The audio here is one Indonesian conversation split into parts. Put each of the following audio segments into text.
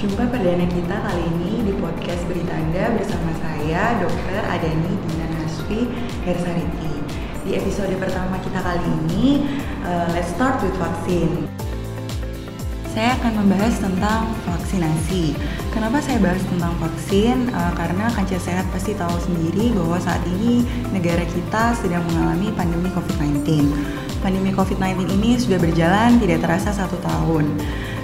Jumpa perdana kita kali ini di podcast Berita Anda bersama saya, Dr. Adani Dina Hasfi Hersariti. Di episode pertama kita kali ini, uh, let's start with vaksin. Saya akan membahas tentang vaksinasi. Kenapa saya bahas tentang vaksin? Uh, karena kancah sehat pasti tahu sendiri bahwa saat ini negara kita sedang mengalami pandemi COVID-19. Pandemi COVID-19 ini sudah berjalan tidak terasa satu tahun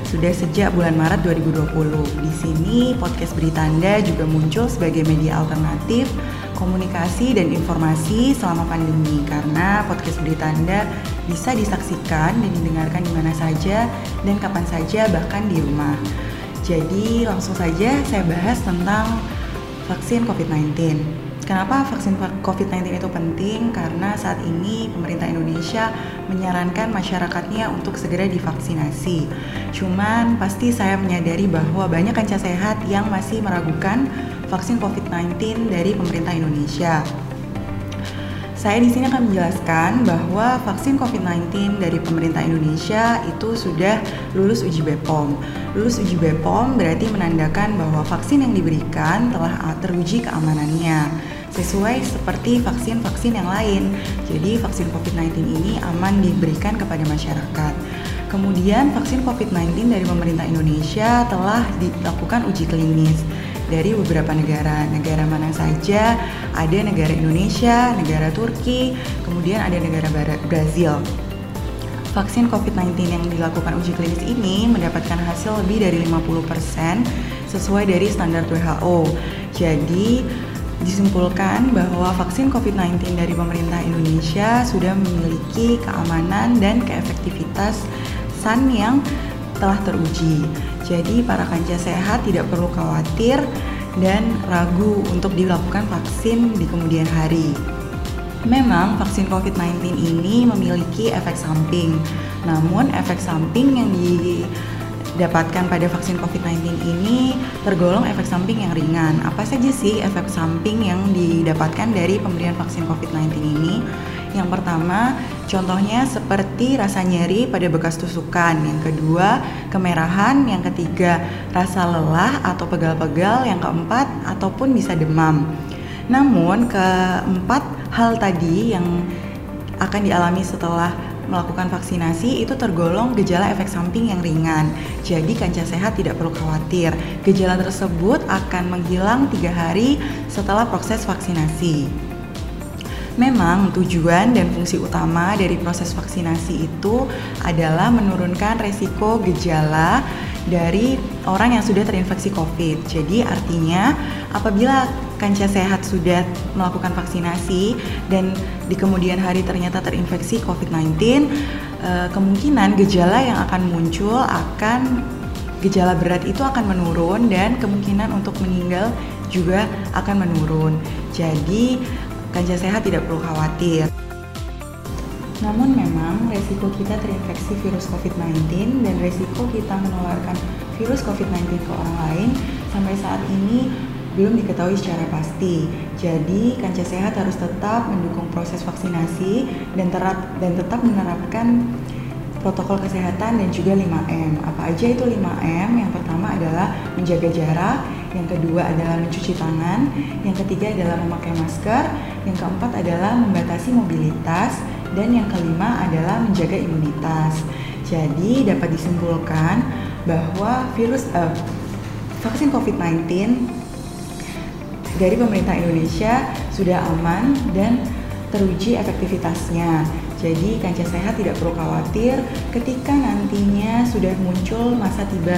sudah sejak bulan Maret 2020. Di sini podcast Berita Anda juga muncul sebagai media alternatif komunikasi dan informasi selama pandemi karena podcast Berita Anda bisa disaksikan dan didengarkan di mana saja dan kapan saja bahkan di rumah. Jadi langsung saja saya bahas tentang vaksin COVID-19. Kenapa vaksin COVID-19 itu penting? Karena saat ini pemerintah Indonesia menyarankan masyarakatnya untuk segera divaksinasi. Cuman pasti saya menyadari bahwa banyak kancah sehat yang masih meragukan vaksin COVID-19 dari pemerintah Indonesia. Saya di sini akan menjelaskan bahwa vaksin COVID-19 dari pemerintah Indonesia itu sudah lulus uji BPOM. Lulus uji BPOM berarti menandakan bahwa vaksin yang diberikan telah teruji keamanannya sesuai seperti vaksin-vaksin yang lain. Jadi vaksin COVID-19 ini aman diberikan kepada masyarakat. Kemudian vaksin COVID-19 dari pemerintah Indonesia telah dilakukan uji klinis dari beberapa negara. Negara mana saja? Ada negara Indonesia, negara Turki, kemudian ada negara Brazil. Vaksin COVID-19 yang dilakukan uji klinis ini mendapatkan hasil lebih dari 50% sesuai dari standar WHO. Jadi, disimpulkan bahwa vaksin COVID-19 dari pemerintah Indonesia sudah memiliki keamanan dan keefektivitasan yang telah teruji. Jadi para kancah sehat tidak perlu khawatir dan ragu untuk dilakukan vaksin di kemudian hari. Memang vaksin COVID-19 ini memiliki efek samping. Namun efek samping yang di dapatkan pada vaksin COVID-19 ini tergolong efek samping yang ringan. Apa saja sih efek samping yang didapatkan dari pemberian vaksin COVID-19 ini? Yang pertama, contohnya seperti rasa nyeri pada bekas tusukan. Yang kedua, kemerahan. Yang ketiga, rasa lelah atau pegal-pegal. Yang keempat, ataupun bisa demam. Namun, keempat hal tadi yang akan dialami setelah melakukan vaksinasi itu tergolong gejala efek samping yang ringan. Jadi kancah sehat tidak perlu khawatir. Gejala tersebut akan menghilang tiga hari setelah proses vaksinasi. Memang tujuan dan fungsi utama dari proses vaksinasi itu adalah menurunkan resiko gejala dari orang yang sudah terinfeksi COVID. Jadi artinya apabila kancah sehat sudah melakukan vaksinasi dan di kemudian hari ternyata terinfeksi COVID-19, eh, kemungkinan gejala yang akan muncul akan gejala berat itu akan menurun dan kemungkinan untuk meninggal juga akan menurun. Jadi kancah sehat tidak perlu khawatir. Namun memang resiko kita terinfeksi virus COVID-19 dan resiko kita menularkan virus COVID-19 ke orang lain sampai saat ini belum diketahui secara pasti. Jadi, kancah sehat harus tetap mendukung proses vaksinasi dan, terat, dan tetap menerapkan protokol kesehatan dan juga 5M. Apa aja itu 5M? Yang pertama adalah menjaga jarak, yang kedua adalah mencuci tangan, yang ketiga adalah memakai masker, yang keempat adalah membatasi mobilitas, dan yang kelima adalah menjaga imunitas. Jadi dapat disimpulkan bahwa virus uh, vaksin COVID-19 dari pemerintah Indonesia sudah aman dan teruji efektivitasnya. Jadi kancah sehat tidak perlu khawatir ketika nantinya sudah muncul masa tiba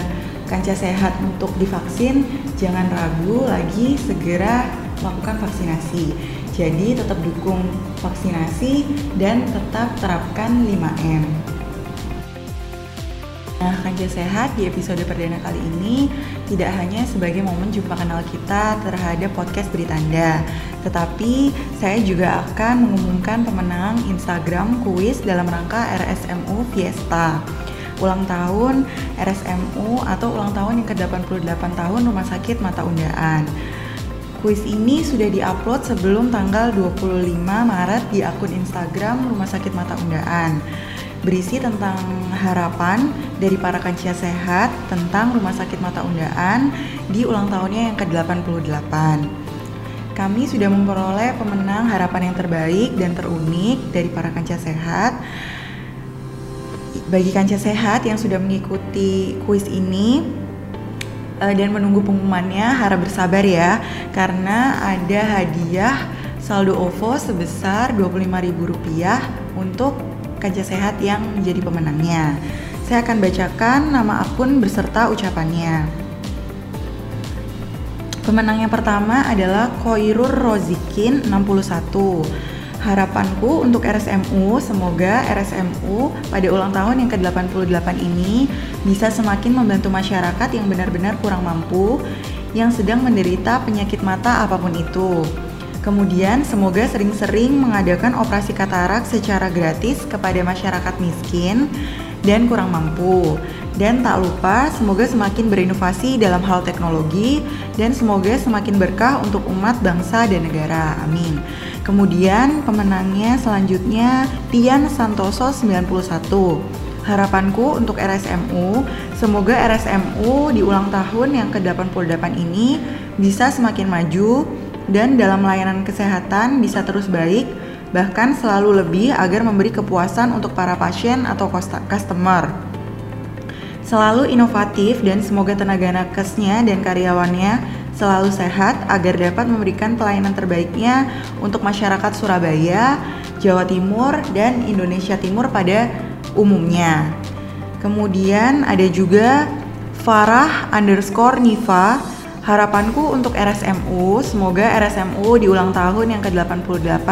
kancah sehat untuk divaksin, jangan ragu lagi segera melakukan vaksinasi. Jadi tetap dukung vaksinasi dan tetap terapkan 5M. Nah, Kanja Sehat di episode perdana kali ini tidak hanya sebagai momen jumpa kenal kita terhadap podcast Beritanda, tetapi saya juga akan mengumumkan pemenang Instagram kuis dalam rangka RSMU Fiesta. Ulang tahun RSMU atau ulang tahun yang ke-88 tahun Rumah Sakit Mata Undaan. Kuis ini sudah diupload sebelum tanggal 25 Maret di akun Instagram Rumah Sakit Mata Undaan. berisi tentang harapan dari para kancia sehat tentang Rumah Sakit Mata Undaan di ulang tahunnya yang ke-88. Kami sudah memperoleh pemenang harapan yang terbaik dan terunik dari para kancia sehat. Bagi kancia sehat yang sudah mengikuti kuis ini, uh, dan menunggu pengumumannya harap bersabar ya karena ada hadiah saldo OVO sebesar Rp25.000 untuk Kaja Sehat yang menjadi pemenangnya. Saya akan bacakan nama akun beserta ucapannya. Pemenang yang pertama adalah Koirur Rozikin 61. Harapanku untuk RSMU, semoga RSMU pada ulang tahun yang ke-88 ini bisa semakin membantu masyarakat yang benar-benar kurang mampu yang sedang menderita penyakit mata apa pun itu. Kemudian, semoga sering-sering mengadakan operasi katarak secara gratis kepada masyarakat miskin dan kurang mampu. Dan tak lupa, semoga semakin berinovasi dalam hal teknologi dan semoga semakin berkah untuk umat, bangsa, dan negara. Amin. Kemudian, pemenangnya selanjutnya Tian Santoso 91. Harapanku untuk RSMU, semoga RSMU di ulang tahun yang ke-88 ini bisa semakin maju, dan dalam layanan kesehatan bisa terus baik, bahkan selalu lebih agar memberi kepuasan untuk para pasien atau customer. Selalu inovatif dan semoga tenaga nakesnya dan karyawannya selalu sehat agar dapat memberikan pelayanan terbaiknya untuk masyarakat Surabaya, Jawa Timur, dan Indonesia Timur pada umumnya. Kemudian ada juga Farah underscore Niva Harapanku untuk RSMU, semoga RSMU di ulang tahun yang ke-88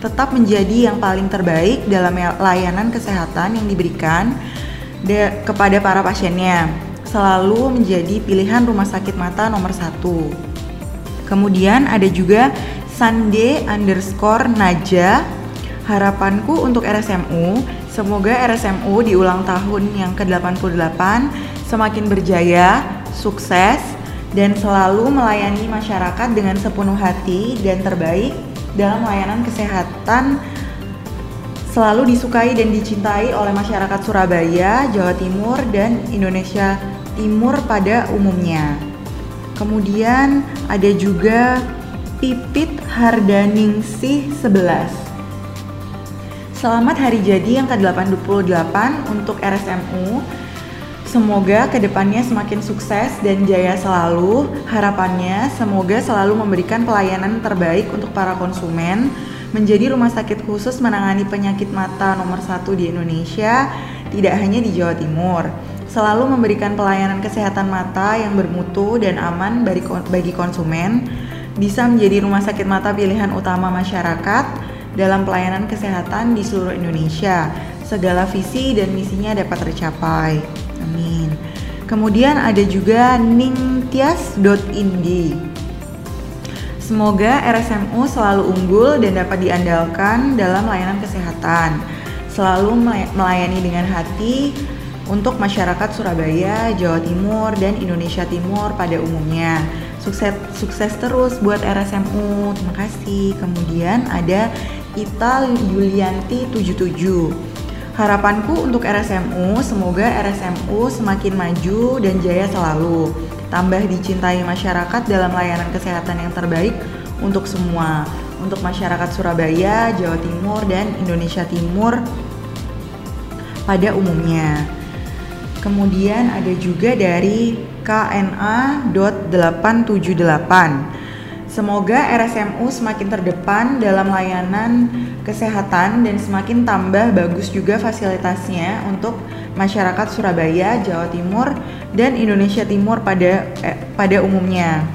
tetap menjadi yang paling terbaik dalam layanan kesehatan yang diberikan kepada para pasiennya. Selalu menjadi pilihan rumah sakit mata nomor satu. Kemudian ada juga Sande underscore Naja. Harapanku untuk RSMU, semoga RSMU di ulang tahun yang ke-88 semakin berjaya, sukses, dan selalu melayani masyarakat dengan sepenuh hati dan terbaik dalam layanan kesehatan selalu disukai dan dicintai oleh masyarakat Surabaya, Jawa Timur, dan Indonesia Timur pada umumnya. Kemudian ada juga Pipit Hardaningsih 11. Selamat hari jadi yang ke-88 untuk RSMU Semoga ke depannya semakin sukses dan jaya selalu. Harapannya semoga selalu memberikan pelayanan terbaik untuk para konsumen, menjadi rumah sakit khusus menangani penyakit mata nomor satu di Indonesia, tidak hanya di Jawa Timur. Selalu memberikan pelayanan kesehatan mata yang bermutu dan aman bagi konsumen, bisa menjadi rumah sakit mata pilihan utama masyarakat dalam pelayanan kesehatan di seluruh Indonesia. Segala visi dan misinya dapat tercapai. Amin. Kemudian ada juga ningtyas.indi. Semoga RSMU selalu unggul dan dapat diandalkan dalam layanan kesehatan. Selalu melayani dengan hati untuk masyarakat Surabaya, Jawa Timur, dan Indonesia Timur pada umumnya. Sukses sukses terus buat RSMU. Terima kasih. Kemudian ada Ita Yulianti 77. Harapanku untuk RSMU, semoga RSMU semakin maju dan jaya selalu. Tambah dicintai masyarakat dalam layanan kesehatan yang terbaik untuk semua. Untuk masyarakat Surabaya, Jawa Timur, dan Indonesia Timur pada umumnya. Kemudian ada juga dari KNA.878 Semoga RSMU semakin terdepan dalam layanan kesehatan dan semakin tambah bagus juga fasilitasnya untuk masyarakat Surabaya, Jawa Timur, dan Indonesia Timur pada eh, pada umumnya.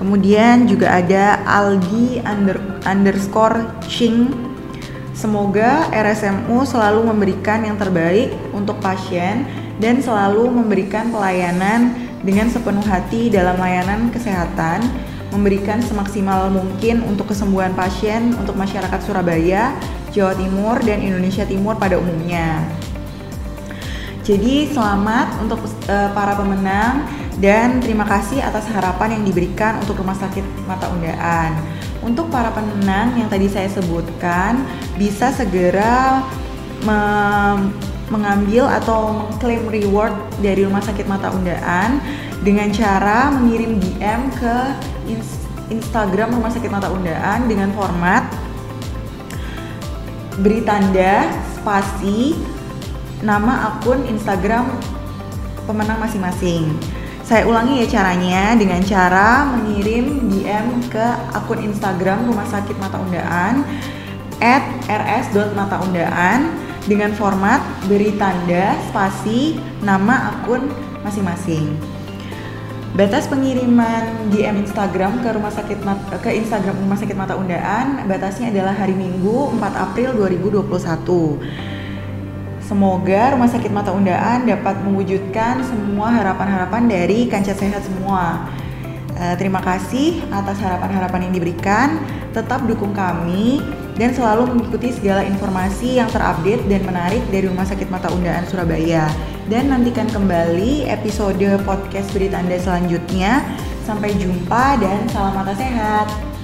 Kemudian juga ada Aldi under, underscore Ching. Semoga RSMU selalu memberikan yang terbaik untuk pasien dan selalu memberikan pelayanan dengan sepenuh hati dalam layanan kesehatan memberikan semaksimal mungkin untuk kesembuhan pasien untuk masyarakat Surabaya, Jawa Timur, dan Indonesia Timur pada umumnya. Jadi selamat untuk uh, para pemenang dan terima kasih atas harapan yang diberikan untuk Rumah Sakit Mata Undaan. Untuk para pemenang yang tadi saya sebutkan bisa segera mengambil atau mengklaim reward dari Rumah Sakit Mata Undaan dengan cara mengirim DM ke Instagram Rumah Sakit Mata Undaan dengan format beri tanda spasi nama akun Instagram pemenang masing-masing. Saya ulangi ya caranya dengan cara mengirim DM ke akun Instagram Rumah Sakit Mata Undaan at rs.mataundaan dengan format beri tanda spasi nama akun masing-masing. Batas pengiriman DM Instagram ke rumah sakit ke Instagram Rumah Sakit Mata Undaan batasnya adalah hari Minggu 4 April 2021. Semoga Rumah Sakit Mata Undaan dapat mewujudkan semua harapan-harapan dari kancah sehat semua. Uh, terima kasih atas harapan-harapan yang diberikan. Tetap dukung kami dan selalu mengikuti segala informasi yang terupdate dan menarik dari Rumah Sakit Mata Undaan Surabaya. Dan nantikan kembali episode podcast berita Anda selanjutnya. Sampai jumpa dan salam mata sehat.